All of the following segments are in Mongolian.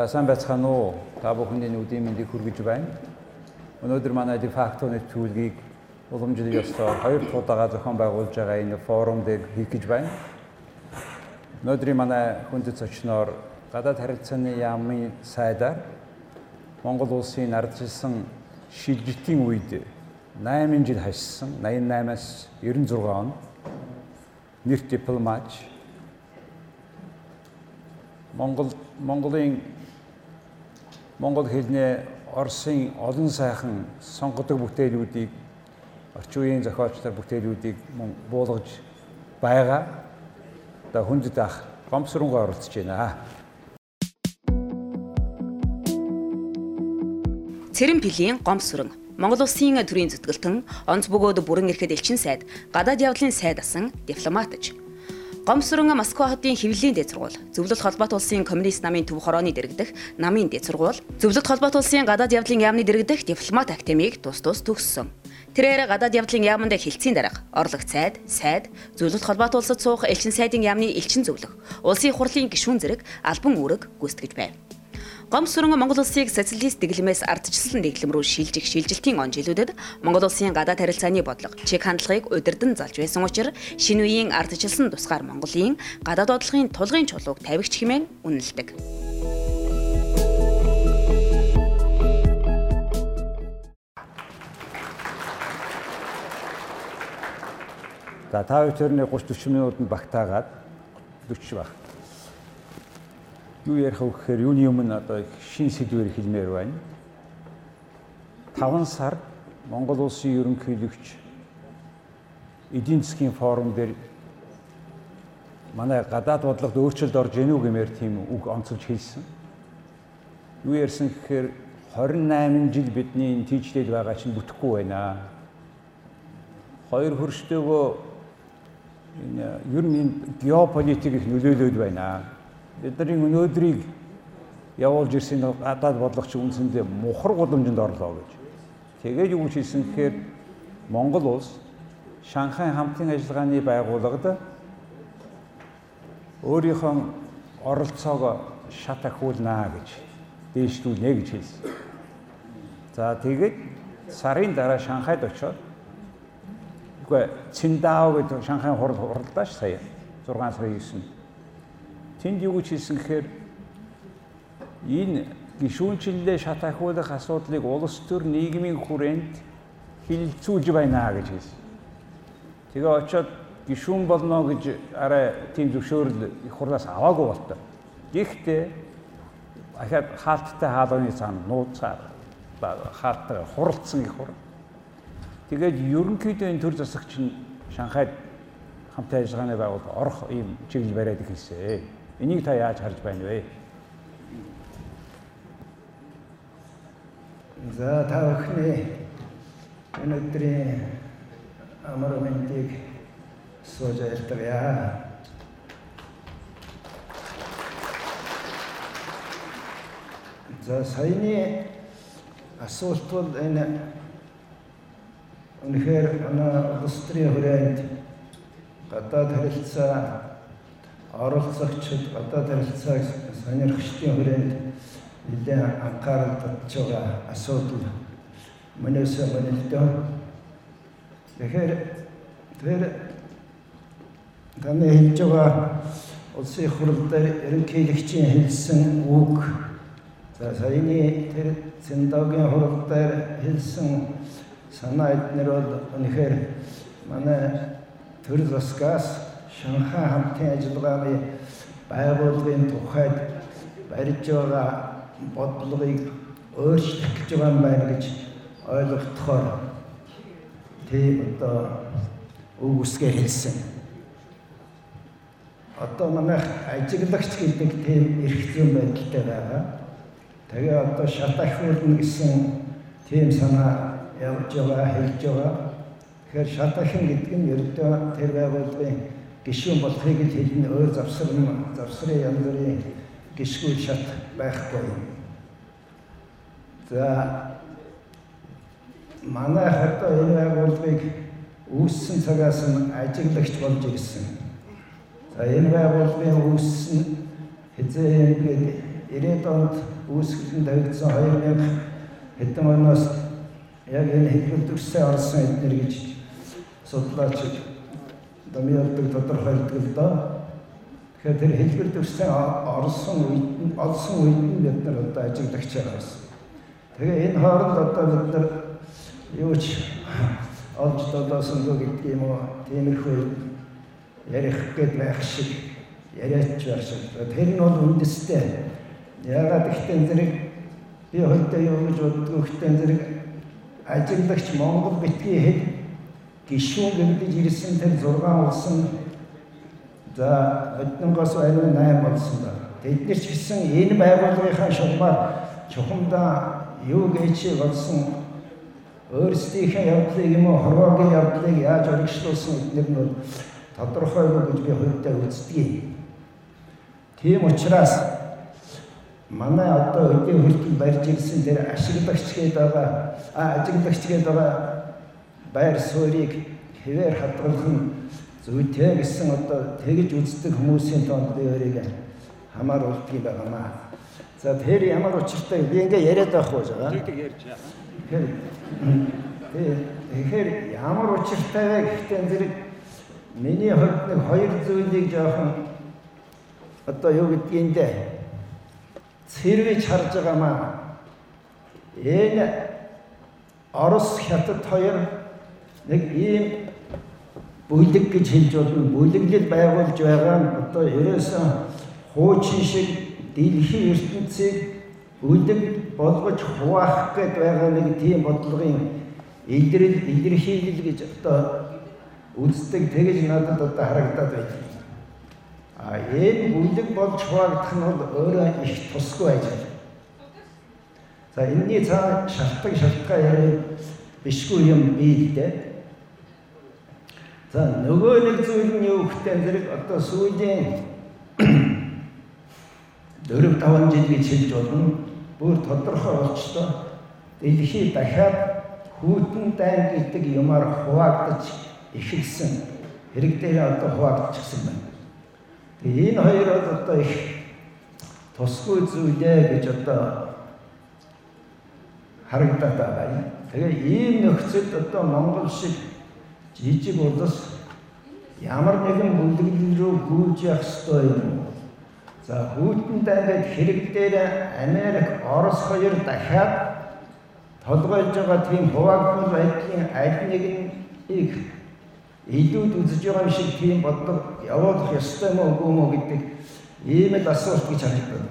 За сайн байцгаана уу? Та бүхэний нүдийн мэндийг хүргэж байна. Өнөөдөр манай дефакто нэвтрүүлгийг уламжлал ёсоор хоёр дахь удаага зохион байгуулж байгаа энэ форум дээр хийх гэж байна. Өнөөдрийн манай хүндэт зочноор гадаад харилцааны яамны сайдаар Монгол улсын ардчилсан шилжилтийн үед 8 жил хашсан 88-аас 96 он нэр дипломат Монгол Монголын Монгол хэлний Оросын олон сайхан сонгодог бүтээлүүдийг орчин үеийн зохиолчлоор бүтээлүүдийг буулгаж байгаа. Одоо хүндэт ах гомсронгоо оролцож байна. Цэрэн пилийн гомсрон Монгол Улсын төрийн зүтгэлтэн онц бөгөөд бүрэн эрхэд элчин сайд гадаад явдлын сайд асан дипломатж Гомсрон Москва хотын хэвлэлийн дэд сургууль, Зөвлөлт холбоот улсын коммунист намын төв хорооны дэргэдэх намын дэд сургууль, Зөвлөлт холбоот улсын гадаад явдлын яамны дэргэдэх дипломат академиг тус тус төгссөн. Тэрээр гадаад явдлын яаманд хилцийн дарга, орлог цайд, сайд, Зөвлөлт холбоот улсад суух элчин сайдын яамны элчин зөвлөх, улсын хурлын гишүүн зэрэг албан үүрэг гүйцэтгэж байв. Гомсрон Монгол улсыг социалист дэглэмээс ардчилсан дэглэм рүү шилжих шилжилтийн он жилүүдэд Монгол улсын гадаад харилцааны бодлого, чиг хандлагыг удирдан залж байсан учраас шинэ үеийн ардчилсан тусгаар Монголын гадаад бодлогын тулгын чулууг тавигч хэмээн үнэлдэг. За та бүхэн 30 40 минутанд багтаагаад 40 баг юу ярих вэ гэхээр юуны өмнө одоо шин сэдвээр хэлмээр байна. 5 сар Монгол улсын ерөнхийлөгч эдийн засгийн форум дээр манай гадаад бодлогод өөрчлөлт орж ийнү гэмээр тийм үг онцолж хэлсэн. Юу ярьсан гэхээр 28 жил бидний тийжлэл байгаа чинь бүтэхгүй байна. Хоёр хөрштөөгөө энэ ер нь геополитик их нөлөөлөд байна бидний өнөөдрийг явуулж ирсэн гадаад бодлогч үндсэндээ мухар гудамжинд орлоо гэж. Тэгээд юу гэж хэлсэн гэхээр Монгол улс Шанхай хамтын ажиллагааны байгууллагад өөрийнхөө оролцоог шат ахиулнаа гэж дээшлүүлнэ гэж хэлсэн. За тэгээд сарын дараа Шанхайд очиод үгүй Циндао гэдэг Шанхай хурал хуралдаач сая 6 сарын 9-нд Тэнд юу гэж хэлсэн гэхээр энэ гişүүнчлэлээ шат ахиулах асуудлыг улс төр нийгмийн хүрээнд хилцүүлж байна гэж хэлсэн. Тэгээ очиод гişүүн болно гэж арай тийм зөвшөөрөл их хурлаас аваагүй болтой. Гэхдээ ахаад хаалттай хаалганы цаана нууцаар хаалттай хуралцсан их хур. Тэгээд ерөнхийдөө энэ төр засагч нь Шанхайд хамтын ажиллагааны байгууллага орох ийм чиглэл бариад ирсэн. Энийг та яаж харж байна вэ? За та бүхний өнөөдрийн амар мэндийг сууж айлтгая. За саяны асуулт бол энэ үнэхээр манай улс төрийн хүрээнд гадаад харилцаа оролцогчид гадаад харилцааг сонирхчдын хүрээнд нэлээд анхаарал татж байгаа асуудал. Манайс манайдаа тэгэхээр тэр таны хэлж байгаа улсын хурал дээр ерөнхийлөгчийн хэлсэн үг. За саяны тэр Цэндагийн хурал дээр хэлсэн санаа эднэр бол үнэхээр манай төр засгаас Шанхай хамтын ажиллагааны байгууллагын тухайд барьж байгаа бодлогыг өөрчлөх гэж байгаа юм байна гэж ойлгохдохоор тийм одоо үг үсгээ хэлсэн. Одоо манайх ажиглагч гэдэг тийм эрх зүйн байдалтай байгаа. Тэгээ одоо шат ахиулна гэсэн тийм санаа явж байгаа, хэлж байгаа. Тэгэхээр шат ахин гэдэг нь ердөө тэр байгууллагын гişүүн болохыг л хэлнэ өөр завсар завсрын янз бүрийн гişгүүл шат байхгүй. За манай хатаа энэ байгууллагыг үүссэн цагаас нь ажиглагч болж ирсэн. За энэ байгууллагын үүссэн хязгаар ингээд 90 онд үүсгэлэн тавигдсан 2000 хэдэн оноос яг энэ хэлбэл төгссөн орсон эднэр гэж судлаач дамиалдаг тодорхойлдог л доо. Тэгэхээр тэр хэлбэр төгссөн орсон үед нь олсон үед нь бид нар одоо ажиглагч байгаа. Тэгээ энэ хооронд одоо бид нар юу ч олж додоосон гэдэг юм уу тиймэрхүү ярих гээд байх шиг яриач байх шиг. Тэр нь бол үндэстэй. Яагаад гэвэл зэрэг би хөлтөө юу гэж боддог гэвэл зэрэг ажиглагч Монгол битгий хэд гişүүн гэмдэж ирсэн тэр 6 улсын за однонгоос ариун 8 болсон ба. Тэд нар ч гэсэн энэ байгууллагынхаа шугамар чухамдаа юу гэж болсон өөрсдийнхээ явдлыг юм уу хорвоогийн явдлыг яаж өргөжлүүлсэн эдгээр нь тодорхойгүй гэж би хувьдаа үздэг. Тийм учраас манай одоо өдөө хөлтөнд барьж ирсэн тэр ашиглагч гээд байгаа ажиглагч гээд байгаа байр суурийг хэвээр хадгалах зүйтэй гэсэн одоо тэгж үздэг хүмүүсийн тоонд би өөрийг хамааруулдаг юм байна. За тэр ямар учиртай би ингээ яриад байх уу жаа. Байгаа. Тэгэхээр ямар учиртай вэ гэхдээ зэрэг миний хувьд нэг хоёр зүйлийг жоохон одоо юу гэдгиймдэ цэрвэж харж байгаамаа. Энэ Орос хятад хоёр нэг ийм бүлэг гэж хэлж болно. Бүлэглэл байгуулж байгаа нь одоо ерөөсөн хуучин шиг дэлхийн ертөнцийг бүлэг болгож хуваах гээд байгаа нэг тийм бодлогын илрэл илэрхийлэл гэж одоо үздэг тэгэж надад одоо харагдаад байна. А энэ бүлэг болж хуваагдах нь бол өөрөө их тусгүй ажил. За энэний цаа шалтгаан шалтгаан яриа бишгүй юм бий л дээ. За нөгөө нэг зүйл нь юу гэхтэй зэрэг одоо сүүлийн 4 5 жил гэж хэлж болно. Бүр тодорхой болчтой дэлхий дахиад хүйтэн дайн гэдэг юмар хуваагдаж эхэлсэн. Хэрэг дээр одоо хуваагдчихсан байна. Тэгээ энэ хоёр бол одоо их тусгүй зүйлээ гэж одоо харагдаад байгаа юм. Тэгээ ийм нөхцөлд одоо Монгол шиг жижиг улс ямар нэгэн бүлэглэл рүү гүйж явах ёстой юм. За хүйтэн дайнд хэрэг дээр Америк, Орос хоёр дахиад толгойлж байгаа тийм хуваагдмал байдлын аль нэгийг илүүд үзэж байгаа юм шиг тийм бодлого явуулах ёстой мó үгүй мó гэдэг ийм л асуулт гэж харагдав.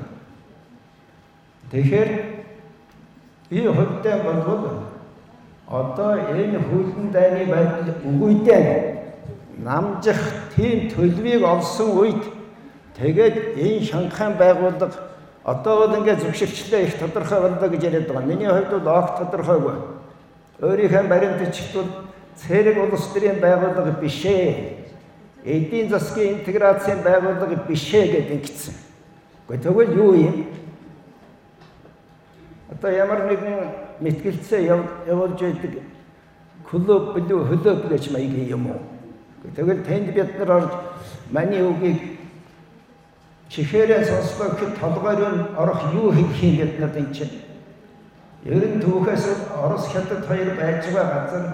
Тэгэхээр би хувьдаа болвол одоо энэ хөлн дайны байдал үгүйдээ намжих тийм төлөвийг олсон үед тэгээд энэ Шанхай байгууллага одоо бол ингээд зөвшөөрчлээ их тодорхой боллоо гэж яриад байгаа. Миний хувьд бол огт тодорхойгүй. Өөрийнхөө баримтчилт бол цэрэг улс төрийн байгууллага биш ээ. Эдийн засгийн интеграцийн байгууллага биш ээ гэдэг ингэсэн. Гэхдээ тэгвэл юу юм? Одоо ямар нэгэн мэтгэлцээ явуулж байдаг клуб билүү хөлөөп гэж маягийн юм уу? Тэгвэл тэнд бид нар орж маний үгийг чихээрээ сонслоо гэхэд толгойр нь орох юу хийх юм бид нар энэ чинь. Ер нь түүхээс Орос хятад хоёр байж байгаа газар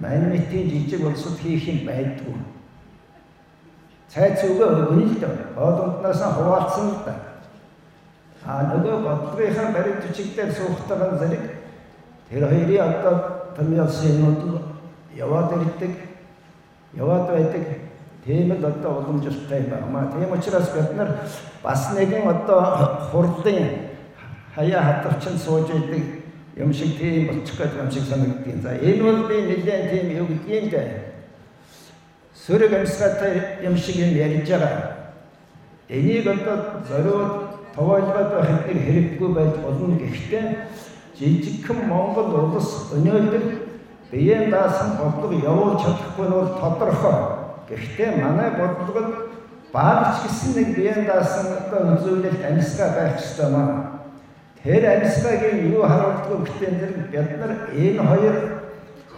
манитын жижиг улсууд хийх юм байдгүй. Цайц өгөө өгнө л дээ. Хоолунднаас хуваалцсан л да. А нөгөө бодлогынхаа баримт бичигдээр суугтайгаа зэрэг тэр хоёрын одоо томьёолсын юмуд яваад ирдэг яваад байдаг тийм л одоо уламжлалтай байна. Тийм учраас бид нар бас нэгэн одоо хурлын хаяа хатавчин сууж идэг юм шиг тийм болчих гээд юм шиг санагддаг. За энэ бол би нэлээд тийм юу гэдгийг. Сөрөг амьсгалтай юм шиг юм ярьж байгаа. Энийг одоо зориуд товойлгоод байх нэг хэрэггүй байж болно гэхдээ жижигхэн Монгол улс өнөөдөр биеийн даасан бодлого явуулж чадахгүй нь бол тодорхой. Гэхдээ манай бодлого нь баарч гисэн нэг биеийн даасан одоо үзүүлэлт амьсгаа байх ёстой маа. Тэр амьсгагийн юу харуулдаг гэхтэн тэр бид нар энэ хоёр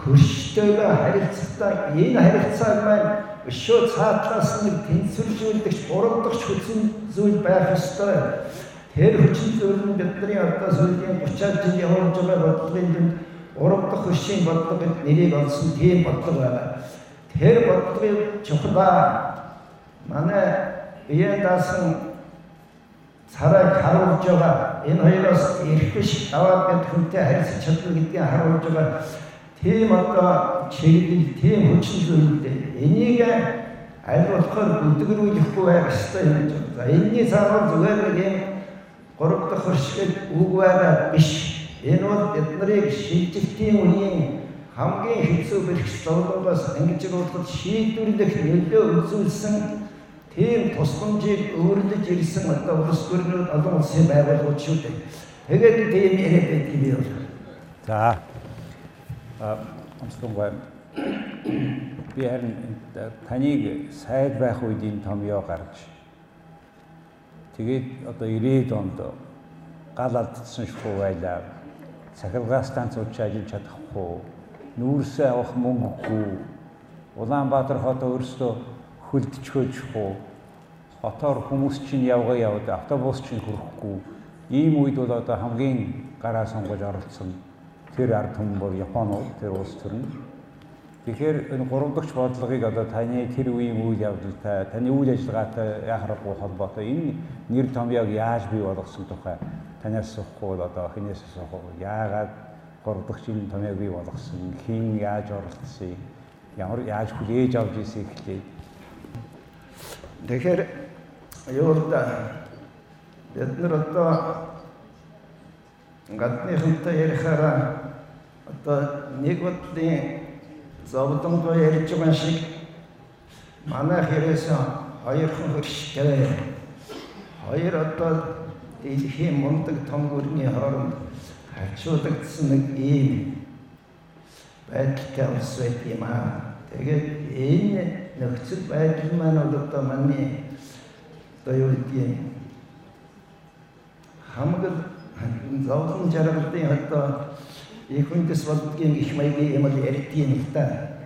хөрштөөгөө харилцахдаа энэ харилцааг маань өшөө цаатлаас нэг тэнцвэржүүлдэгч, буруутгах хүчин зүйл байх ёстой. Тэр хүчин зүйл нь бидний одоо сүүлийн 30 жил явж байгаа бодлогын дэнд урам дахь хөшийн бодлого нэрийг олсон тийм бодлого байгаа. Тэр бодлогын чухлаа манай биеэ даасан царайг харуулж байгаа энэ хоёроос биш аваад бид хүнтэй харилцаж чадна гэдгийг харуулж байгаа тийм одоо чиглэл тийм хүчин зүйлтэй энийг аль болохоор бүдгэрүүлэхгүй байх ёстой юм гэж байна. За энэний цаанаар зүгээр нэг юм гурав дахь хөршгөл үг байгаа биш. Энэ бол биднийг шилжилтийн үеийн хамгийн хэцүү бэрх зовлонгоос ангижруулахад шийдвэрлэх нөлөө үзүүлсэн тийм тусламжийг өөрлөж ирсэн одоо улс төрнүүд олон улсын байгууллагууд шүү дээ. Тэгээд тийм яриад байдаг юм байна. За. А онцлоггүй би харин таныг сайд байх үед энэ томьёо гарч тэгээд одоо 90-ад онд гал алдсан шахуу байлаа. Сахилгаан станцууд ажиллаж чадахгүй, нүүрсээ авах мөнгөгүй, Улаанбаатар хот өөрөөсөө хөлдчихөөжгүй, хотоор хүмүүс чинь явгаа яваад автобус чинь хүрэхгүй. Ийм үед бол одоо хамгийн гараа сонгож оролцсон тэр ард түмэн бол Японууд тэр улс төр нь Тэгэхээр энэ гурав дахь бодлогыг одоо таны тэр үеийн үйл явдалтай, таны үйл ажиллагаатай яхахгүй холбоотой энэ нэр томьёог яаж бий болгосон тухай танаас асуухгүй одоо хинээс асуухгүй яагаад гурав дахь шинэ томьёог бий болгосон, хэн яаж оролцсон, ямар яаж хүлээж авч ирсэн гэхлээ. Тэгэхээр юу да бид нар одоо гадныхантай ярихаараа одоо нэг бодлын зовлонгоо ярьж байгаа шиг манай хэрэгээс хоёрхан хөрштэй хоёр одоо дэлхийн мундаг том гүрний хооронд харьцуулагдсан нэг ийм байдалтай улс байт юм аа. Тэгээд энэ нөхцөл байдал маань одоо манай одоо юу гэдгийг хамаг зовлон жаргалын одоо их хүндэс болдгийн их маягийн юм л ярьдгийн нэг та.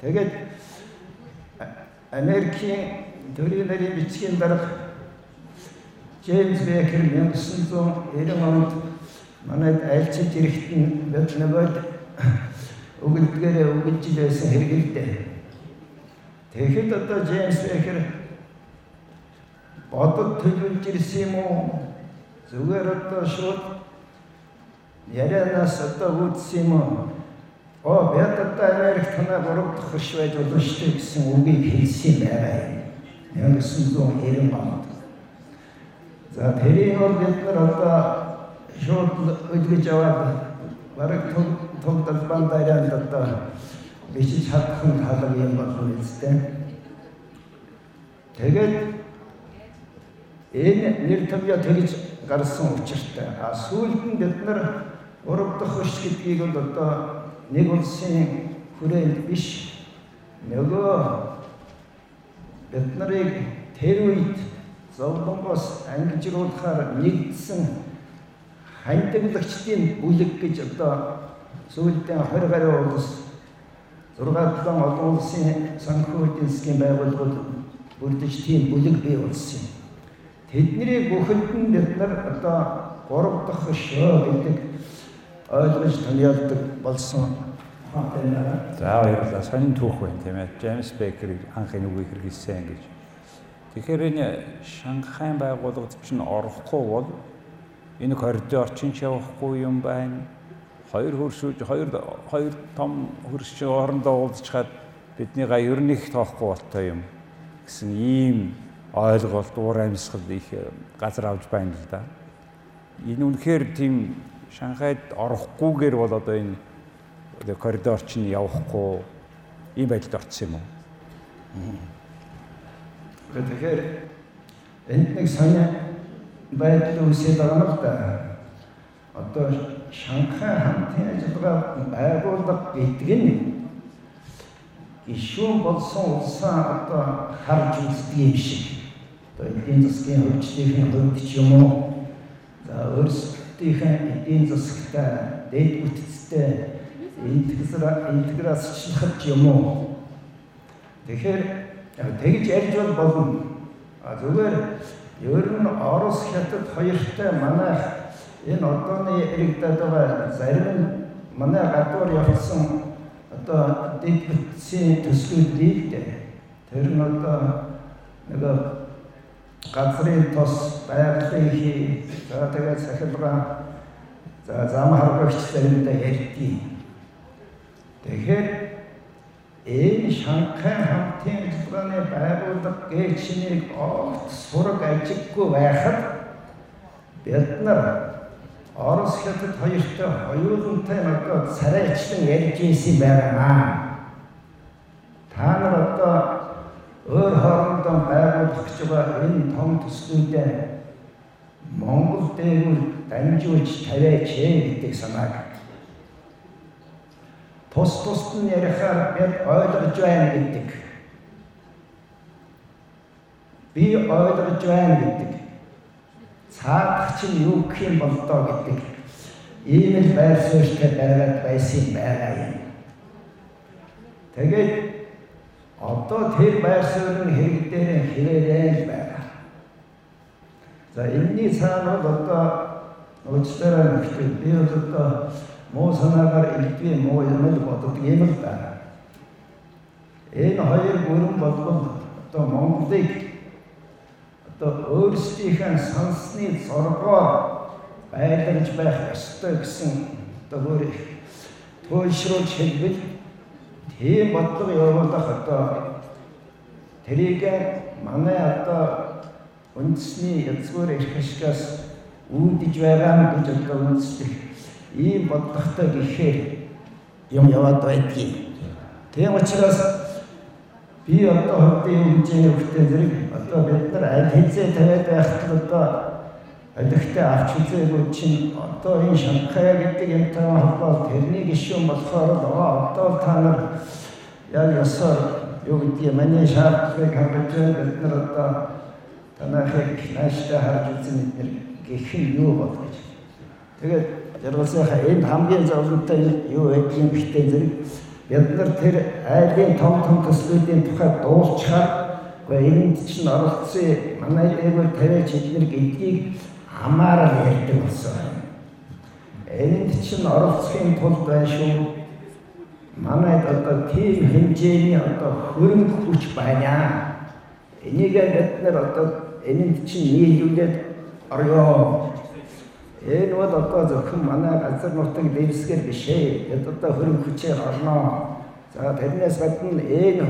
Тэгээд Америкийн төрийн нарийн бичгийн дарга Джеймс Бекер 1990 онд манайд айлчилж ирэхэд бид нөгөөд өгөлдгээрээ өгөлж байсан хэрэгэлтэй. Тэгэхэд одоо Джеймс Бекер бодод төлөвлөж ирсэн юм уу? Зүгээр одоо шууд ярианаас одоо үүдсэн юм уу? Оо бид одоо Америк танаа дахь хөрш байж болно шүү дээ гэсэн үгийг хэлсэн байгаа юм. 1990 онд. За тэрийг бол бид нар одоо шууд өдгөж аваад бараг тог далбан дайранд одоо бичиж чадах халаг юм болно үстэй. Тэгээд энэ нэр томьёо тэгж гарсан учиртай. А сүүлд нь бид нар Дахь хөш гэдгийг бол одоо нэг улсын хүрээнд биш нөгөө бид нарыг тэр үед зовлонгоос ангижруулахаар нэгдсэн хандлагчдын бүлэг гэж одоо сүүлдээ 20 гаруй улс 6 7 олон улсын санхүү эдийн засгийн байгууллагууд бүрдэж тийм бүлэг бий болсон юм. Тэдний бүхэнд нь бид нар одоо 3 дахь шөө гэдэг ойлгож таниалдаг болсон. За баярлалаа. Сонин түүх байна тийм ээ. Джеймс Бекер анхны үгийг хэрэгэлсэн гэж. Тэгэхээр энэ Шанхайн байгууллагад чинь орохгүй бол энэ коридор чинь ч явахгүй юм байна. Хоёр хөршүүж хоёр хоёр том хөрш хоорондоо уулзчаад бидний га ер нь их тоохгүй болтой юм гэсэн ийм ойлголт уур амьсгал их газар авч байна л да. Энэ үнэхээр тийм Шанхайд орохгүйгээр бол одоо энэ коридор чинь явахгүй ийм байдалд орсон юм уу? Тэгэхээр энд нэг сони байдал үүсээд байгаа юм да. Одоо Шанхай хамтын ажиллагаа байгууллага гэдэг нь гişүүн болсон улсаа одоо харж үздэг юм шиг. Одоо эдийн засгийн хөгжлийн хувьд ч юм уу. За өөрсдөө өөрсдийнхээ эдийн засагтай, дэд бүтцтэй интеграцчлах юм уу? Тэгэхээр тэгж ярьж бол болно. Зүгээр Ер нь Орос хятад хоёртой манай энэ одооны иргэдэд байгаа зарим нь манай гадуур явсан одоо дэд бүтцийн төслүүдийг тэр нь одоо нэг газрын тос байгалийн хий за тэгээд сахилга за зам харгагч заримдаа ярьдгийг. Тэгэхээр энэ Шанхай хамтын хэлбэрний байгууллага гээчнийг огт сураг ажиггүй байхад бид нар Орос хятад хоёртой хоёулантай одоо царайчлан ярьж ийсэн байна. Та нар одоо өөр хоорондоо байгуулах гэж байгаа энэ том төслүүдэд Монгол дээгүүр дамжуулж тавиач гэдэг санааг тус тусд нь ярихаар бид ойлгож байна гэдэг. Би ойлгож байна гэдэг цаадах чинь юу гэх юм бол доо гэдэг ийм л байр суурьтай байгаад байсан байгаа юм. Тэгээд одоо тэр байр суурь нь хэрэг дээр хэрэглээ л байгаа. За энэний цаана бол одоо уучлаарай гэхдээ би бол одоо муу санаагаар илтвээ муу юм л боддог юм л байна. Энэ хоёр бүрэн болгол одоо Монголыг одоо өөрсдийнхээ санссны зоргоор байлгаж байх ёстой гэсэн одоо өөр туйлшруулж хэлбэл тийм бодлого явуулах одоо тэрийг манай одоо үндэсний язгуур эрх ашигаас үүдэж байгаа гэж одоо үндэслэх ийм бодлоготой гэхээр юм яваад байдгийг. Тийм учраас би одоо хөдөө хэмжээний хөвтэй зэрэг одоо бид нар аль хэзээ тавиад байхад одоо алихтай авч үзээгүй чинь одоо энэ Шанхай гэдэг юмтай холбоот тэрний гишүүн болохоор одоо та нар яг ёсоор юу гэдгийг манай шаардлагыг хангаж бид нар одоо танахыг нааштай харж үзэн бид гэх нь юу болгож. Тэгээд жаргалсынхаа энэ хамгийн зовлонтой юу байдгийг гэхдээ зэрэг бид нар тэр айлын том том төслүүдийн тухай дуулчаар үгүй энд чинь оролцсон манай дээгүүр тавиач эднэр гэдгийг хамаарал ярьдаг болсон. Энд чинь оролцохын тулд байна шүү. Манайд одоо тийм хэмжээний одоо хөрөнгө хүч байна. Энийг бид нар одоо энд чинь нийлүүлээд орё Энэ бол одоо зөвхөн манай газар нутаг дэвсгэр биш ээ. Бид одоо хөрөнгө хүчээр орно. За тэрнээс гадна энэ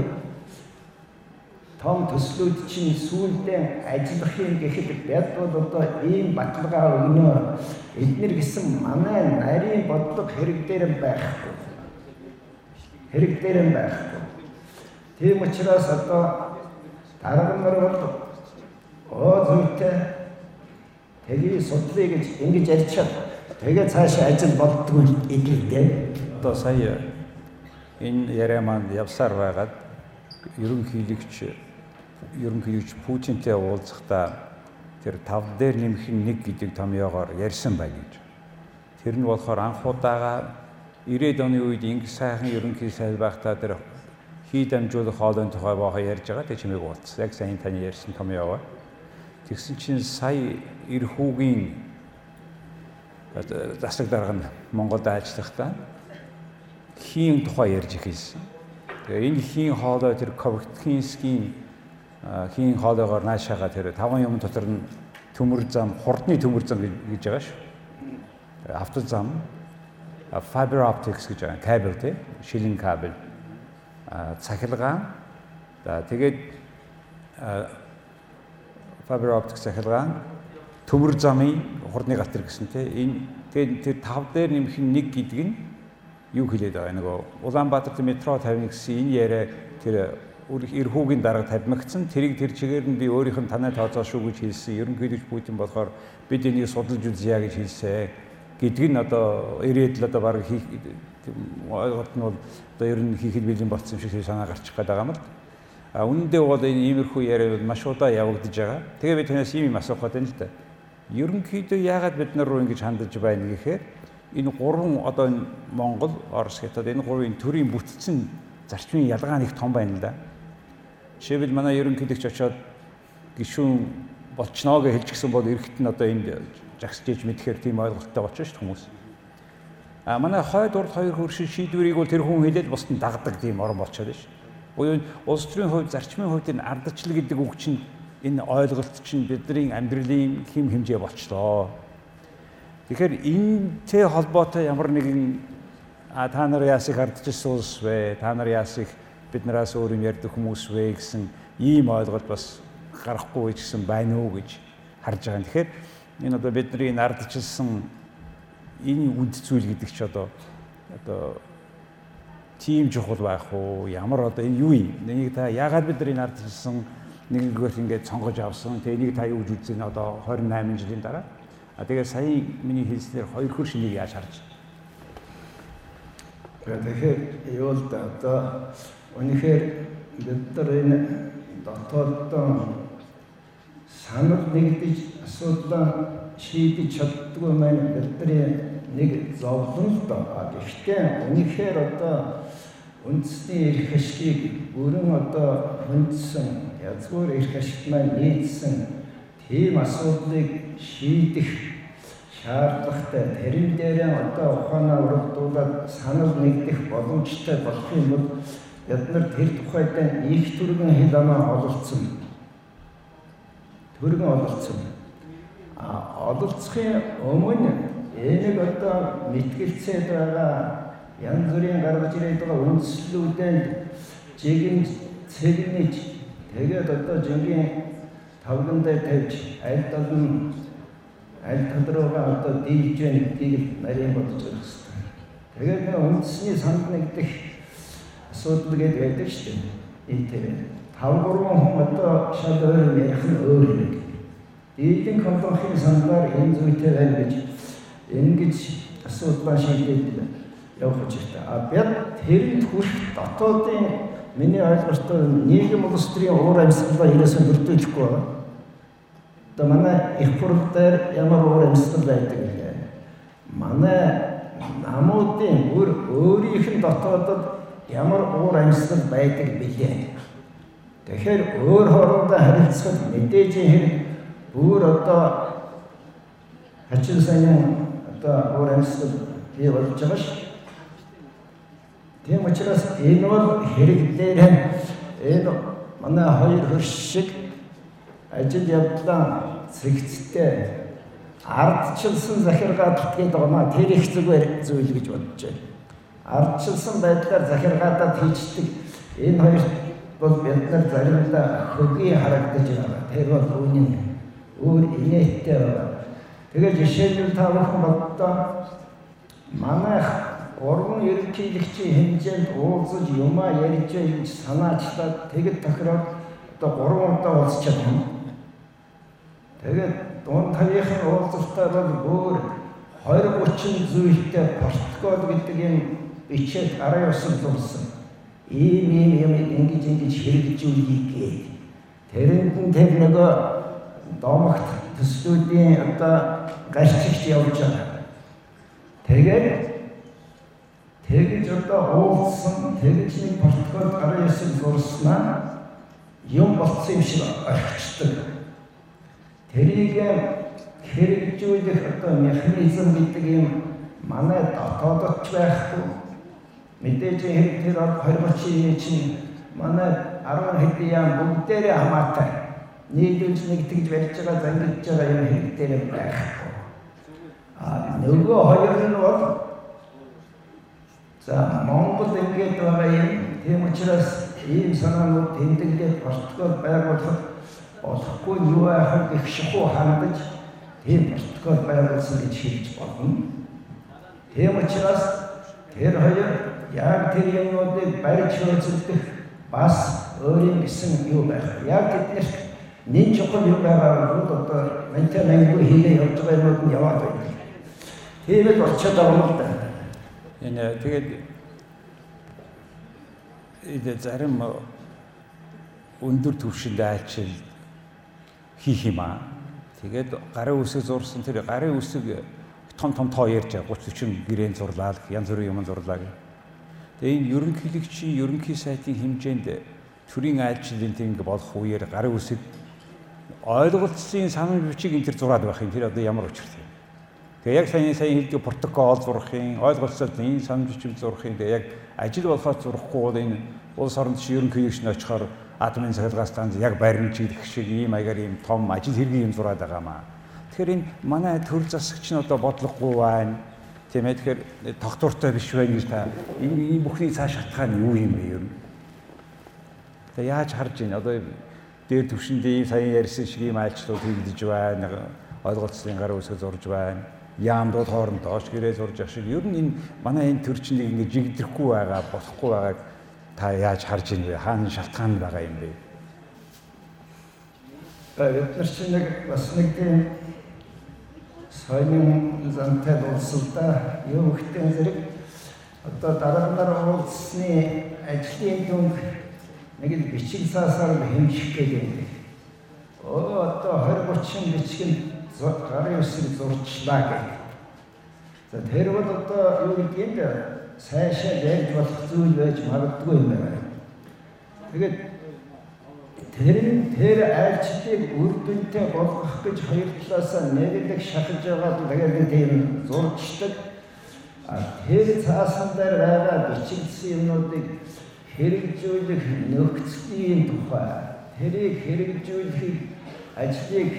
том төслүүд чинь сүүлдээ ажиллахын гэхэд бид бол одоо ийм баталгаа өгнө. Эднэр гэсэн манай нарийн бодлого хэрэг дээр байхгүй. Хэрэг дээр байхгүй. Тийм учраас одоо дарга нар бол оо зүйтэй Тэгээ судлаа гэж ингэж ярьчаад тэгээ цаашаа ажил болдгүй идэвхтэй. Одоо сая энэ яриа маань явсаар байгаад ерөнхийлөгч ерөнхийлөгч Путинтэй уулзахдаа тэр тав дээр нэмэх нэг гэдэг томьёогоор ярьсан байна гэж. Тэр нь болохоор анх удаага 90-ад оны үед инг сайхан ерөнхий сайд байхдаа тэр хий дамжуулах хоолойн тухай бохоо ярьж байгаа тэг чимээг уулзсан. Яг сайн таны ярьсан томьёогоор Тэгсэн чинь сая эрхүүгийн засаг дарга нь Монголд ажиллахдаа хийн тухай ярьж ихсэн. Тэгээ энэ хийн хоолой тэр Ковтхинскийн хийн хоолойгоор наашаага тэр таван юм дотор нь төмөр зам, хурдны төмөр зам гэж байгаа шүү. Авто зам, fiber optics гэж байгаа кабел тий, шилэн кабел, цахилгаан. За тэгээд fiber optic сахилгаан төмөр замын хурдны гатар гэсэн те энэ тэгээд тэр тав дээр нэмэх нэг гэдэг нь юу хэлээд байгаа нөгөө Улаанбаатарт метро тавина гэсэн энэ яриа тэр эрхүүгийн дарга тавьмагцсан тэрийг тэр чигээр нь би өөрийнх нь танай тооцоо шүү гэж хэлсэн ерөнхийдөө Путин болохоор бид энийг судалж үзье гэж хэлсэн гэдг нь одоо ирээд л одоо баг хийх ойлголт нь бол одоо ер нь хийхэд бэлэн болсон шиг санаа гарчих гээд байгаа юм л А үнэндээ бол энэ иймэрхүү яриа бол маш удаа явагдаж байгаа. Тэгээ би танаас ийм юм асуух гэдэг нь л да. Ерөнхийдөө яагаад бид нар руу ингэж хандаж байна гэхээр энэ гурван одоо Монгол, Орос хятад энэ гурвын төрийн бүтцэн зарчмын ялгаа нэг том байна л да. Жишээлбэл манай ерөнхийлөгч очоод гишүүн болчихноо гэж хэлж гисэн бол эрэхт нь одоо энд жагсаж иж мэдхээр тийм ойлголттой болчихно шүү хүмүүс. А манай хойд урд хоёр хөршин шийдвэрийг бол тэр хүн хэлээд бусд нь дагдаг тийм орн болчиход шүү. Буюу улс төрийн хувьд зарчмын хувьд энэ ардчлал гэдэг үг чинь энэ ойлголт чинь бидний амьдралын хэм хэмжээ болчлоо. Тэгэхээр энэтэй холбоотой ямар нэгэн а та нар яас их ардчилсан улс вэ? Та нар яас их биднээс өөр юм ярьдаг хүмүүс вэ гэсэн ийм ойлголт бас гарахгүй гэсэн байна уу гэж харж байгаа. Тэгэхээр энэ одоо бидний ардчилсан энэ үнд зүйл гэдэг чи одоо одоо тийм чухал байх уу? Ямар одоо энэ юу юм? Энийг та яагаад бид нар энэ ардчилсан нэгнийгээс ингээд сонгож авсан. Тэгээ энийг та юу гэж үзэн одоо 28 жилийн дараа. А тэгээ сая миний хэлснээр хоёр хөр шинийг яаж харж Тэгэхээр юу л да одоо үнэхээр бид нар энэ дотооддоо санал нэгдэж асуудлаа шийдэж чаддгүй маань бидний нэг зовлон л доо. Гэхдээ үнэхээр одоо үндэсний эрх ашгийг бүрэн одоо хүндсэн язгуур эрх ашигт маань нийцсэн тийм асуудлыг шийдэх шаардлагатай тэрэн дээрээ одоо ухаанаа урагдуулаад санал нэгдэх боломжтой болох юм бол бид нар тэр тухайд их түргэн хэл амаа ололцсон. Түргэн ололцсон. А ололцохын өмнө энийг одоо мэтгэлцээд байгаа янз бүрийн гаргаж ирээд байгаа үндслүүдэнд жигийн цэгнэж тэгээд одоо жингийн тавган дээр тавьж аль тал нь аль тал руугаа одоо дийлж яах гэдгийг нарийн бодож хэрэгтэй. Тэгээд нэг үндэсний санд нэгдэх асуудал гэдэг байдаг шүү дээ. Ийтэй. Тав гурван хүн одоо шал өөр ярих нь өөр юм. Дийлэн контролын сандаар энэ зүйтэй байна гэж ингэж асуудлаа шийдээд байна явах хэрэгтэй. А бид тэрэнд хүрэх дотоодын миний ойлголтоор нийгэм улс төрийн уур амьсгалаа ерөөсөө бүрдүүлэхгүй байгаа. Одоо манай их хурл дээр ямар уур амьсгал байдаг вэ? Манай намуудын бүр өөрийнх нь дотоодод ямар уур амьсгал байдаг билээ. Тэгэхээр өөр хоорондоо харилцахад мэдээж хэрэг бүр одоо хачин сайн одоо уур амьсгал бий болж байгаа шүү. Тийм учраас энэ бол хэрэглээр энэ манай хоёр хөрш шиг ажил явдлаа цэгцтэй ардчилсан захиргаалт гэдэг байгаа тэр их зүгээр зүйл гэж бодож байна. Ардчилсан байдлаар захиргаадад хийждэг энэ хоёр бол бид нар заримдаа хөгийн харагдаж байгаа. Тэр бол үүний өөр инээдтэй байгаа. Тэгээ жишээлбэл та бүхэн боддоо манайх уран ерөнхийлөгчийн хэмжээнд уулзаж юмаа ярьж байж санаачлаад тэгэд тохироод одоо 3 удаа уулзчаад байна. Тэгээд дунд тавийнхын уулзалтаар бол бүр 20 30 зүйлтэй протокол гэдэг юм бичээд араа явсан зурсан. Ийм ийм юм ингэж ингэж хэрэгжүүлэе гээд тэрэнд нь тэр нөгөө домогт төслүүдийн одоо гарчигч явж байгаа. Тэгээд Тэгж одоо уулзсан тэгж нэг протокол гарын ясыг зурснаа юм болцсон юм шиг орхичдаг. Тэрийг хэрэгжүүлэх одоо механизм гэдэг юм манай дотоодч байхгүй. Мэдээж тэр 2030 чинь манай 10 хэдэн яам бүгдээрээ хамаатай. нийлүүлж нэг тэгж барьж байгаа зангидж байгаа юм хэрэгтэй байхгүй. А нөгөө хоёр нь бол За Монгол ингээд байгаа юм. Тийм учраас ийм санаанууд тэмдэглээд протокол байгуулах болохгүй юу яах гэх шахуу хандаж тийм протокол байгуулсан гэж хэлж болно. Тийм учраас тэр хоёр яг тэр юмнуудыг барьж хөөцөлдөх бас өөрийн гэсэн юу байх. Яг тэднэрт нэг чухал юм байгаа бол одоо мэнтэй мэнгүй хийгээ явж байгаа юмуд нь яваад байна. Тийм л болчиход байгаа юм л да энэ тэгээд энэ зарим өндөр түвшинд айлчил хийх юм аа. Тэгээд гарын үсэг зурсан тэр гарын үсэг том том тоо ярьж 30 40 гэрэн зурлаа янз бүрийн юм зурлаа гэх. Тэгээ энэ ерөнхийлөгчийн ерөнхий сайтын хэмжээнд төрийн айлчлалын тэнг болох үеэр гарын үсэг ойлголцсон санамж бичиг энэ төр зураад байх юм. Тэр одоо ямар учиртай. Тэгээ яг сайн сайн хэлдэг протокол зурхын, ойлголцоод энэ санамж бичиг зурхын тэгээ яг ажил болохоос зурхгүй бол энэ улс орнд чи ерөнхийлөгч нь очихоор атомын цахилгаан станц яг баримт чиглэх шиг ийм маягаар ийм том ажил хэрэг юм зураад байгаа маа. Тэгэхээр энэ манай төр засагч нь одоо бодлогогүй байна. Тийм ээ тэгэхээр тогтвортой биш байна гэж та энэ бүхний цааш шатхаа нь юу юм бэ юм? Тэгээ яаж харж байна? Одоо дээр төвшөнд ийм саяхан ярьсан шиг ийм айлчлууд хийгдэж байна. Ойлголцлын гар үсэг зурж байна. Яамдууд хооронд доош гэрээ зурж ах шиг ер нь энэ манай энэ төрчнийг ингэ жигдэхгүй байгаа, болохгүй байгааг та яаж харж байна вэ? Хаана шалтгаан байгаа юм бэ? Бид нар чинь нэг бас нэг тийм соёлын зантай улсалда юу ихтэй зэрэг одоо дараагаар уулзсны ажлын дүнг нэг л бичиг цаасаар хэмжих гэдэг. Оо одоо 20 30 бичиг гарын үсэг зурчлаа гэх. За тэр бол одоо юу гэдгийг сайшаа ярьж болох зүйл байж магадгүй юм байна. Тэгээд тэр тэр айлчлалыг үр дүнтэй болгох гэж хоёр талаас нэгэлэг шахаж байгаа тэгээд тийм зурчдаг. Тэр цаасан дээр байгаа бичигдсэн юмнуудыг хэрэгжүүлэх нөхцөлийн тухай тэрийг хэрэгжүүлэх ажлыг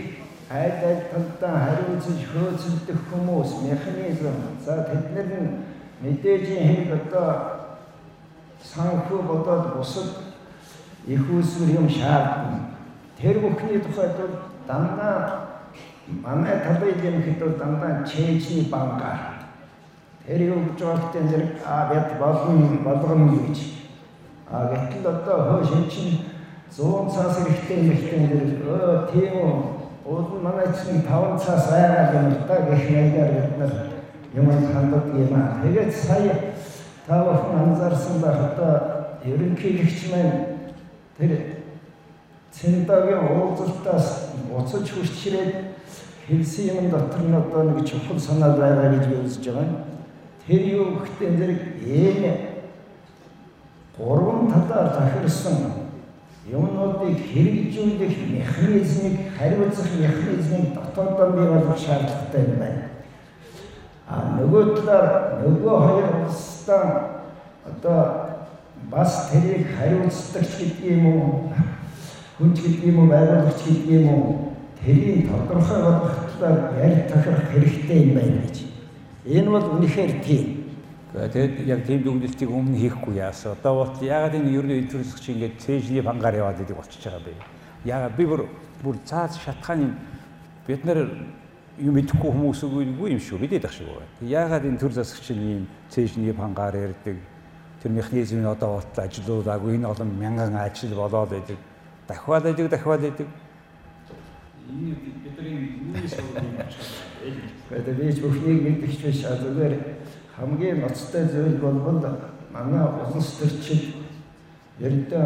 айл айл талдаа хариуцж хөөцөлдөх хүмүүс механизм за тэднэр нь мэдээжийн хэрэг одоо санхүү бодоод бусад их усвэр юм шаардна тэр бүхний тухайд бол дандаа манай талын юм хэд дандаа чэйчний бангаар тэр юу гэж байгаатай зэрэг а бят болно болгоно гэж А гэтэл одоо хөө шинчин 100 цаас хэрэгтэй мэхтэн дэр өө тийм үү. Ууд манай чинь 5 цаас байгаа юм л да гэх маягаар бид нар юм ханддаг юм аа. Тэгээд сая тавхан анзаарсан байх одоо ерөнхийлөгч маань тэр цэндагийн уулзалтаас буцаж хүчрээд хэлсэн юм дотор нь одоо нэг чухал санаа байгаа гэж үзэж байгаа. Тэр юу гэхдээ зэрэг ийм гурван талаар захирсан юмнуудыг хэрэгжүүлэх механизмыг хариуцах механизмыг дотоодоо бий болгох шаардлагатай юм байна. А нөгөө талаар нөгөө хоёр улстай одоо бас тэрийг хариуцдаг гэдэг юм уу? Хүнч гэдэг юм уу? Байгуулагч гэдэг юм уу? тэрийг тодорхой болгох талаар ярь тохирох хэрэгтэй юм байна гэж. Энэ бол үнэхээр тийм. Тэгээд яг тийм дүгнэлтийг өмнө хийхгүй яасан. Одоо бол ягаад энэ ерөнхий төлөвлөгч ингээд цээжний бангаар яваад идэг болчихж байгаа бэ? Ягаад би бүр бүр цаас шатхааны бид нар юм идэхгүй хүмүүс үгүй юм шүү мэдээд ах шиг байна. Ягаад энэ төр засагч нь ийм цээжний бангаар ярьдаг тэр механизмын одоо болтол ажлуудаагүй энэ олон мянган ажил болоод байдаг. Дахиад байдаг, дахиад байдаг. Энэ бидний юунаас болов юм ч бүхнийг мэдчих биш зүгээр хамгийн ноцтой зүйл бол манай улс төрчид ердөө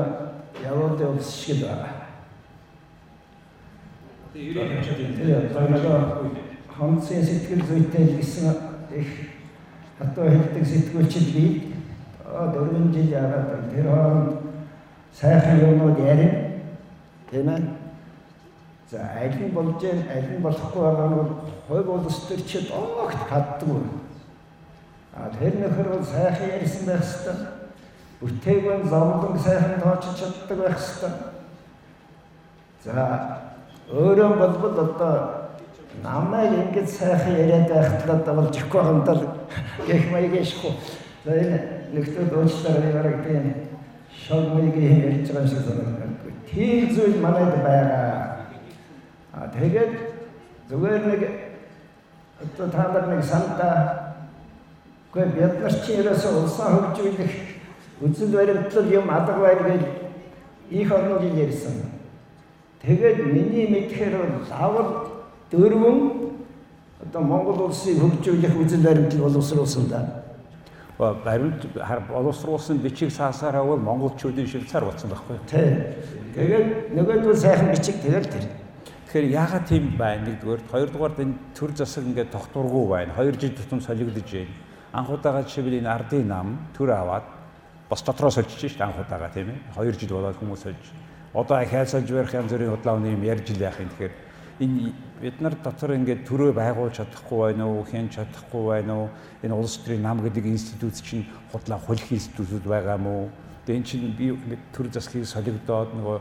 явуулын улс шиг байна. Тэгээд хонцын сэтгэл зүйтэй гэсэн их хатуу хэлдэг сэтгүүлчид би дөрвөн жил яваад тэр хооронд сайхан юмнууд ярив. Тийм ээ. За аль нь болж гэн аль нь болохгүй байгаа нь бол хувь улс төрчид огт хаддаг. А тэр нөхөр бол сайхан ярьсан байх хэвээр. Бүтээгүн зовлон сайхан тоочж чаддаг байх хэвээр. За өөрөө болбол одоо намайг ингэж сайхан яриад байхад одоо бол жихгүй хамтал гэх маягийн шхуу. За энэ нэгтгэд уучлаарай яраг тийм шог маягийн ярьж байгаа шиг санагдав. Тийм зүйл манайд байгаа. А тэгээд зүгээр нэг одоо та нар нэг сандаа Гэхдээ бид нар чи ерөөсөө улсаа хөгжүүлэх үзэл баримтлал юм алга байна гэж их жил ярьсан. Тэгээд миний мэдхээр бол лавл дөрвөн одоо Монгол улсыг хөгжүүлэх үзэл баримтлал боловсруулсан да. Баримт боловсруулсан бичиг саасаараа бол монголчуудын шивцаар болсон байхгүй юу? Тийм. Тэгээд нөгөөдөл сайхан бичиг тэгэл тэр. Тэгэхээр яагаад тийм байна нэгдүгээр, хоёрдугаар энэ төр засаг ингээд тогтургүй байна. Хоёр жил тутам солигдож байна анхудаага жишээлбэл энэ ардын нам төр аваад бас дотроо сольж шít анхудаага тийм ээ. 2 жил болоод хүмүүс сольж. Одоо ахиасаж барих янз бүрийн худлаа өнөө юм ярьж л яах юм тэгэхээр энэ бид нар дотор ингээд төрөө байгуулж чадахгүй байна уу, хэн чадахгүй байна уу? Энэ улс төрийн нам гэдэг институт чинь худлаа хулих институтуд байгаа мó? Тэгээ эн чинь би ингээд төр засгийг солигдоод нөгөө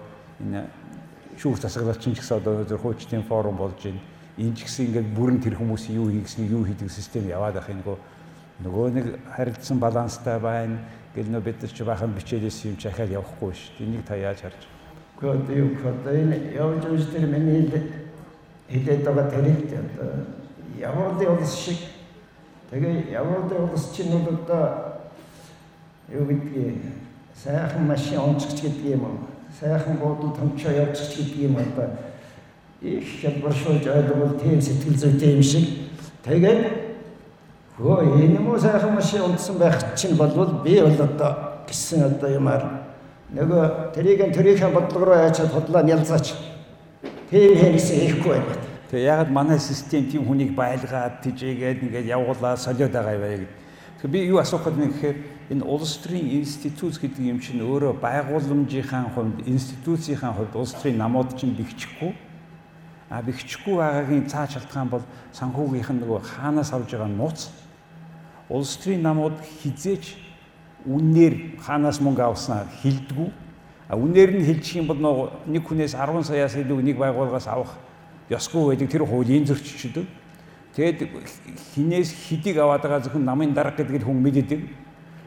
энэ шүүх засаглалч ч гэсэн одоо зөв хуучтын форум болж байна. Энэ ч гэсэн ингээд бүрэн тэр хүмүүс юу хийгснийг юу хийдэг систем яваад юм нөгөө нөгөө нэг харилцсан баланстай байна. Гэл нөө бид нар ч бахан бичээлээс юм чахаад явахгүй шүү. Энийг та яаж харж? Гэхдээ юу гэдэг энэ явж явж тэр миний хэлээд байгаа тарихт одоо явуулын улс шиг. Тэгээ явуулын улс чинь бол одоо юу гэдгийг сайхан машин онцгч гэдэг юм уу сайхан буудал томчоо явчих гэдэг юм одоо их хялбаршуулж ойлгол тийм сэтгэл зүйтэй юм шиг. Тэгээд хөө энэ муу сайхан машин унтсан байх чинь болвол би бол одоо гэсэн одоо юмар нөгөө тэрийг тэрийнхээ бодлого руу яачаад худлаа нялзаач Тийм хэрэгсэн хийхгүй байна. Тэгээ ягаад манай систем тийм хүнийг байлгаад тижээгээд ингээд явуулаа солиод байгаа юм бэ гэдэг. Тэгээ би юу асуух гэдэг нь гэхээр энэ улс төрийн институт гэдэг юм чинь өөрөө байгууламжийнхаа хувьд институцийн хувьд улс төрийн намууд чинь бэхжихгүй а бэхжихгүй байгаагийн цаа шалтгаан бол санхүүгийнх нь нөгөө хаанаас авж байгаа нууц улс төрийн намууд хизээч үннээр хаанаас мөнгө авснаа хилдэггүй үнээр нь хэлчих юм бол нэг хүнээс 10 саяас илүү нэг байгууллагаас авах ёсгүй байдаг тэр хуулийн зөрчилдөг. Тэгэд хинээс хидийг аваад байгаа зөвхөн намын дарга гэдэг хүн мэддэг.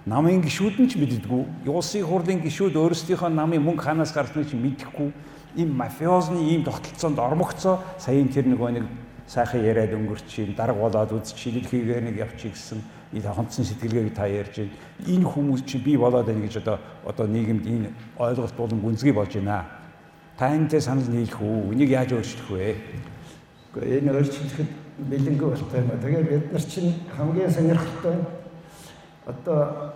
Намын гişүүд нь ч мэддэггүй. Улсын хурлын гişүүд өөрсдийнхөө намын мөнгө ханаас гарсныг ч мэдэхгүй. Им мафиозны ийм тогтолцоонд ормогцоо саяын тэр нэг нэг сайхан яриад өнгөрч, дарга болоод үз чилэл хийгээ нэг явчих гэсэн хонцсон сэтгэлгээг та ярьж байна. Энэ хүмүүс чинь би болоод байна гэж одоо одоо нийгэмд энэ ойлголт болон гүнзгий болж байна. Та энэтэй санал нийлэх үү? Энийг яаж өөрчлөх вэ? Гэхдээ энэ өөрчлөхөд бэлэнгүй болтой юм. Тэгээд бид нар чинь хамгийн сонирхолтой одоо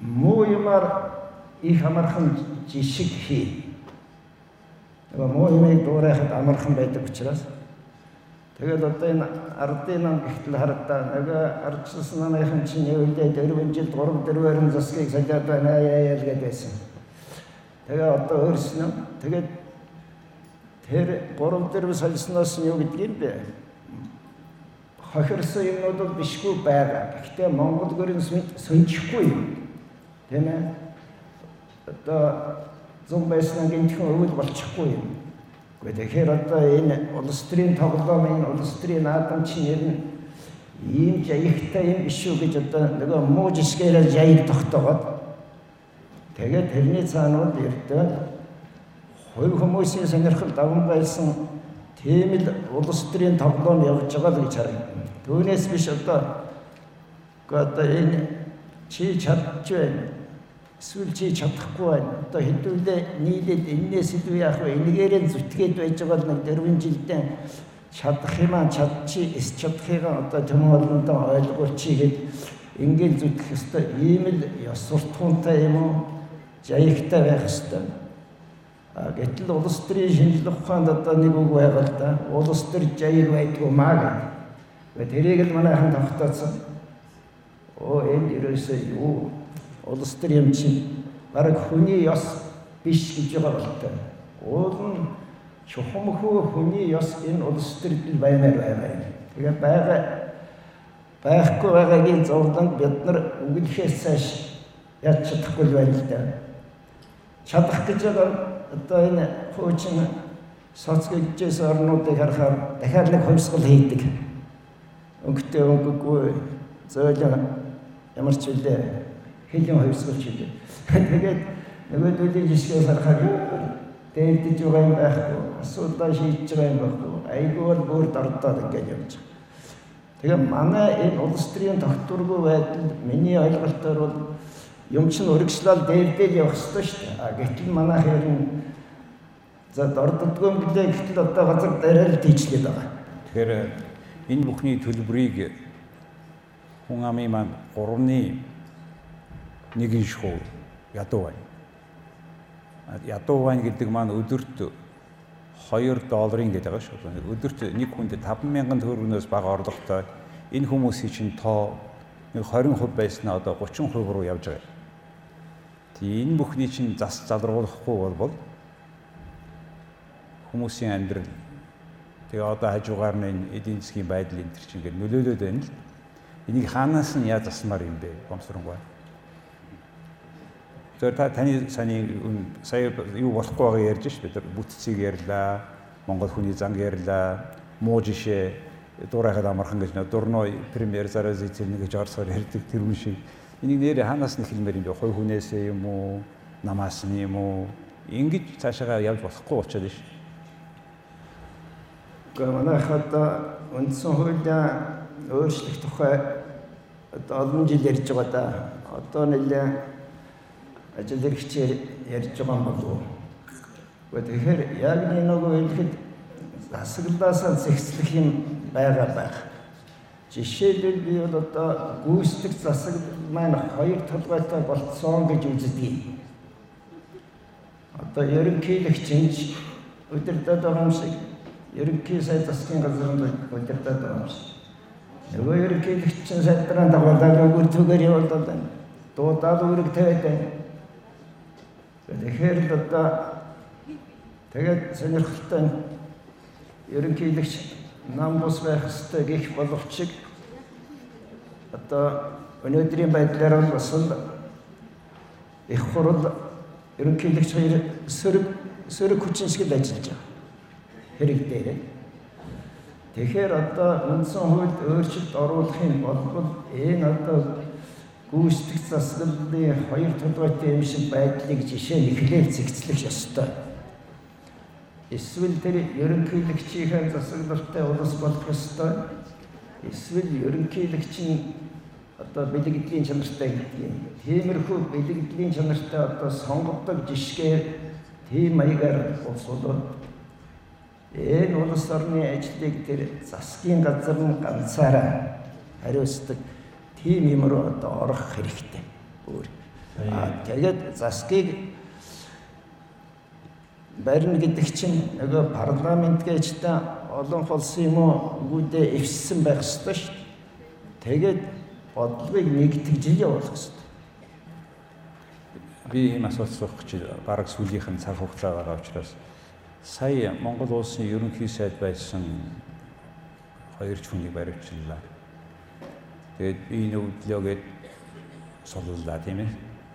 муу юмар их амархан жишг хий. Тэгээ муу юмыг дуурайхад амархан байдаг учраас Тэгээд одоо энэ ардын нам гэхтэл харагдаа нөгөө ардчилсан намынхан чинь өвлөө 4 жил 3 4-өр засгийг солиод байна яа яа гэдэг байсан. Тэгээ одоо өөрснөө тэгээд тэр 3 4 солисноос нь юу юм бэ? Хохирсон юмнууд бол бишгүй байгаа. Гэхдээ Монгол гэрэн сончихгүй юм. Тийм ээ. Одоо зүүн байснаа гинтхэн өвөл болчихгүй юм. Тэгэхээр одоо энэ улс төрийн тоглоомын улс төрийн наадамчин ер нь ийм жаягтай юм биш үү гэж одоо нөгөө муу жишгээр жаяг тогтоогод тэгээд тэрний цаанууд ердөө хувь хүмүүсийн сонирхол даван байсан тийм л улс төрийн тоглоом явж байгаа л гэж харагдана. Түүнээс биш одоо одоо энэ чи чадж байна чи чадахгүй байна. Одоо хэдүүлээ нийлээд энээс илүү яах вэ? Энэгээрээ зүтгээд байж байгаа нэг 4 жилдээ чадах юм аа чадчих, эс чадахыгаа одоо тэм олондоо ойлгуулчих гээд ингээл зүтгэх ёстой. Ийм л ёс суртахуунтай юм уу? Жаягтай байх ёстой. А гэтэл улс төрийн шинжилгээ ухаанд одоо нэг үг байгаа л да. Улс төр жаяг байдгүй маа гэдэг. Тэрийг л манайхан тогтооцсон. Оо энэ юу улс төр юм чинь бараг хүний ёс биш гэж байгаа болтой. Уул нь чухамхөө хүний ёс энэ улс төрд баймаар байгаа. Тэгээ байгаа байхгүй байгаагийн зовлонд бид нар үгэлхээс цааш яаж чадахгүй байна л да. Чадах гэж байгаа одоо энэ хуучин соцгийжээс орнуудыг харахаар дахиад нэг хувьсгал хийдэг. Өнгөтэй өнгөгүй зөөлөн ямар ч үлээ хэлийн хувьсгалч хийдэг. Тэгээд нөгөөдлийн жишгээс харахаар дээрдэж байгаа юм байхгүй, асуудал шийдэж байгаа юм байхгүй. Айгүй бол бүр дордоод ингэж явж байгаа. Тэгээ манай энэ улс төрийн тогтворгүй байдал миний ойлголтоор бол юм чин өргөжлөл дээрдэл явах ёстой шүү дээ. Гэтэл манай хэрэн за дорддгүй юм гэлээ гэтэл одоо газар дараа л тийчлээд байгаа. Тэгэхээр энэ бүхний төлбөрийг хүн амын маань 3-ны нэгэн шоу ядуу байна. Ядуу байна гэдэг маань өдөрт 2 долларын гэдэг байгаа шүү. Өдөрт нэг хүнд 50000 төгрөгнөөс бага орлоготой энэ хүмүүсийн чинь тоо нэг 20% байснаа одоо 30% руу явж байгаа. Тэгээ энэ бүхний чинь зас залруулахгүй бол хүмүүсийн амьдрал тэгээ одоо хажуугаар нь эдийн засгийн байдал энэ төр чинь ингээд нөлөөлөд байна л. Энийг хаанаас нь яаж засмаар юм бэ? Гомсронгой. Тэр та таны саяны сая юу болохгүй байгаа ярьж ш бид нар бүтцийг ярьлаа. Монгол хүний занг ярьлаа. Муу жишээ дуурайхад амархан гэж нэ дурно премьер зараас эзэн гэж орсоор ярьдаг тэр үн шиг энийг нэр хаанаас нь хэлмээр юм бэ? Хой хүнээсээ юм уу? Намаас нь юм уу? Ингэж цаашаа явж болохгүй болчиход ш. Гэхдээ манайх одоо үндсэн хуулиа өөрчлөх тухай олон жил ярьж байгаа да. Одоо нэлээ ажил хэрэгчээр ярьж байгаа юм болов уу? Тэгэхээр яг нэг нөгөө хэлэхэд засаглаасаа зэгцлэх юм байгаа байх. Жишээлбэл би бол одоо гүйцэтгэх засаглал маань хоёр толгойтой болцсон гэж үздэг. Одоо ерөнхийлөгч өдөртөд байгаа юм шиг ерөнхий сайд засгийн газрын удирдаад байгаа юм шиг. Нөгөө ерөнхийлөгч сайдраа дагуулдаг өгөр түгээр явуулдаг. Дуудаад үүрэг тавиад байна. Тэгэхээр л одоо тэгээд сонирхолтой ерөнхийлөгч нам бус байх ёстой гэх боловч одоо өнөөдрийн байдлаар бол бас их хурл ерөнхийлөгч хоёр сөрөг сөрөг хүчин шиг л ажиллаж байгаа хэрэгтэй. Тэгэхээр одоо үндсэн хуульд өөрчлөлт оруулахын болбол энэ одоо гүйцэтгэх засаглалын хоёр толгойтой юм шиг байдлыг жишээ нэхлээр зэгцлэх ёстой. Эсвэл тэр ерөнхийлөгчийн засаглалтай улс болох ёстой. Эсвэл ерөнхийлөгчийн одоо бэлгэдлийн чанартай гэдэг юм. Тиймэрхүү бэлгэдлийн чанартай одоо сонгогддог жишгээр тийм маягаар улсууд Энэ улс орны ажлыг тэр засгийн газар нь ганцаараа хариуцдаг тийм юм руу одоо орох хэрэгтэй. Өөр. Аа тэгээд засгийг барина гэдэг чинь нөгөө парламент гэж та олон улсын юм уу үгүйдээ эвссэн байх ёстой шүү дээ. Тэгээд бодлогыг нэгтгэж явуулах ёстой. Би ийм асуулт суух гэж бараг сүүлийнх нь цаг хугацаа байгаа учраас сая Монгол улсын ерөнхий сайд байсан хоёр ч хүнийг баривчлаа. Тэгээд би нөвдлөөгээд суллаа тийм ээ.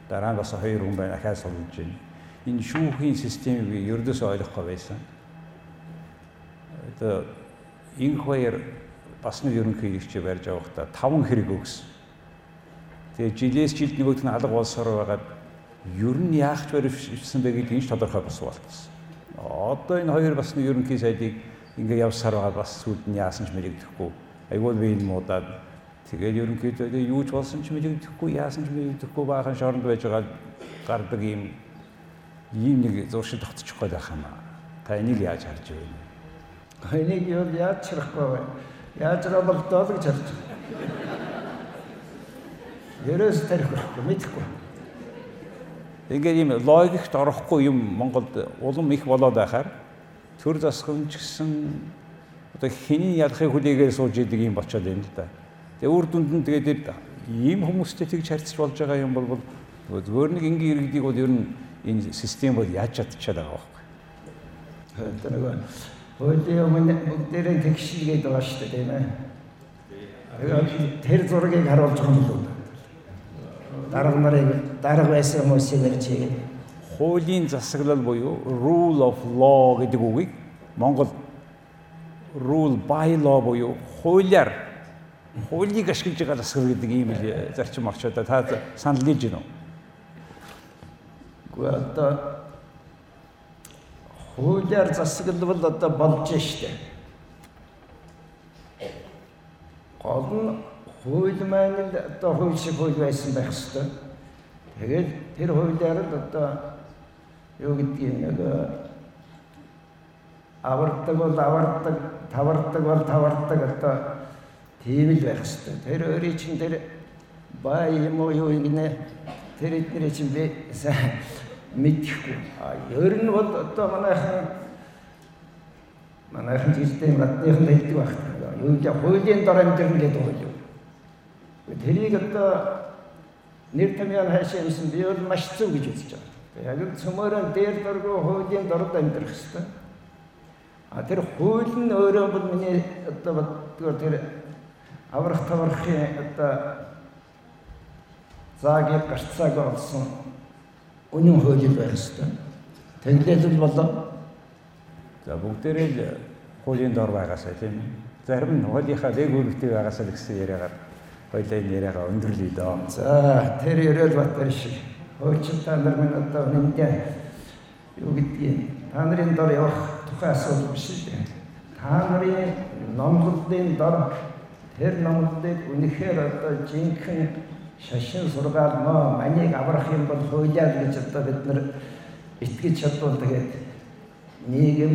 Дараа нь бас хоёр хүн байна ахаа сулж байна. Энэ шүүхийн системийг би ердөөсөө ойлгохгүй байсан. Одоо энэ хоёр бас нэг ерөнхий ирчээ барьж явахдаа таван хэрэг өгсөн. Тэгээ жилээс жилд нөгөөд нь алга болсоор байгаад ер нь яах ч баривсан бэ гэдгийг тодорхой бос болчихсон одоо энэ хоёр бас нэг ерөнхий сайдыг ингээ явсаар байгаа бас сүлд нь яасан ч мэрэгдэхгүй. Айгуул би энэ муудаад тэгээд ерөнхийдөө юу ч болсон ч мэрэгдэхгүй, яасан ч мэрэгдэхгүй баахан шоронд байж байгаа гардаг юм ийм нэг зуршил тогтчих гээд байх юм аа. Та энийг яаж харж байна? Энийг юу яаж чарахгүй вэ? Яаж гэж харж байна. Ерөөс тарих мэдэхгүй. Ингээд ийм логикт орохгүй юм Монголд улам их болоод байхаар төр засгамж гэсэн одоо хэний ялахыг хүлээгээ сууж идэг юм болчиход байна л да. Тэгээ үр дүнд нь тэгээд ийм хүмүүстэй тэгж харьцаж болж байгаа юм бол зөвөр нэг энгийн иргэдийг бол ер нь энэ систем бол яаж чадчихад байгаа байхгүй. Тэр нэг хуулийн өмнө бүгдээрээ тэгшилгээд байгаа шүү дээ тийм ээ. Тэр зургийг харуулж байгаа юм л дарга нарыг дарга байсан хүмүүсийг ярьж хийгээд хуулийн засаглал буюу rule of law гэдэг үгийг Монгол rule by law буюу хуулиар хуулийг ашиглаж байгаа засаглал гэдэг ийм л зарчим орчоо та санал нийж гинөө. Гэхдээ одоо хуулиар засаглал одоо болж штэ. Гол нь хууль маань л одоо хууль шиг хууль байсан байх хэвээр. Тэгээд тэр хуулиар л одоо юу гэдгийг нэг авардаг бол авардаг, тавардаг бол тавардаг одоо тийм л байх хэвээр. Тэр өөрийн чинь тэр бай юм уу юу гинэ тэр эдний чинь би мэдэхгүй. А ер нь бол одоо манайхан манайхан жилдээ мадныхан хэлдэг байх. Юу гэж хуулийн дор амьдрын гэдэг хууль юу. Тэрийг одоо нэр томьёо хайшаа юмсан би бол маш зөв гэж үзэж байгаа. Яг л цөмөрөн дээр дөргөө хуулийн дорд амьдрах хэвээр. А тэр хууль нь өөрөө бол миний одоо боддгоор тэр аврах таврахын одоо заагийг гарцааг олсон үнэн хууль байх ёстой. Тэглэл болоо. За бүгдээрээ л хуулийн дор байгаасаа тийм. Зарим нь хуулийнхаа дэг үүрэгтэй байгаасаа л гэсэн яриагаар хоёлаа энэ яриагаа өндөрлөе доо. За тэр ерөөл батар шиг хуучин та нар минь одоо үнэндээ юу гэдгийг та нарын дор явах тухай асуудал биш шүү дээ. Та нарын номлолын дор тэр номлолыг үнэхээр одоо жинхэнэ шашин сургаал мó манийг аврах юм бол хуулиар гэж одоо бид нар итгэж чадвал тэгээд нийгэм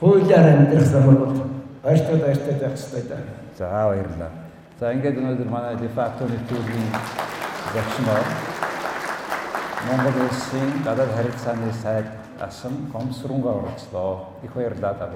хуулиар амьдрах замаар бол ойртоод ойртоод байх хэрэгтэй даа. За баярлалаа. За ингээд өнөөдөр манай дефакто нэвтрүүлгийн зочноо Монгол улсын гадаад харилцааны сайд асан Гомсрунга оролцлоо. Их баярлалаа.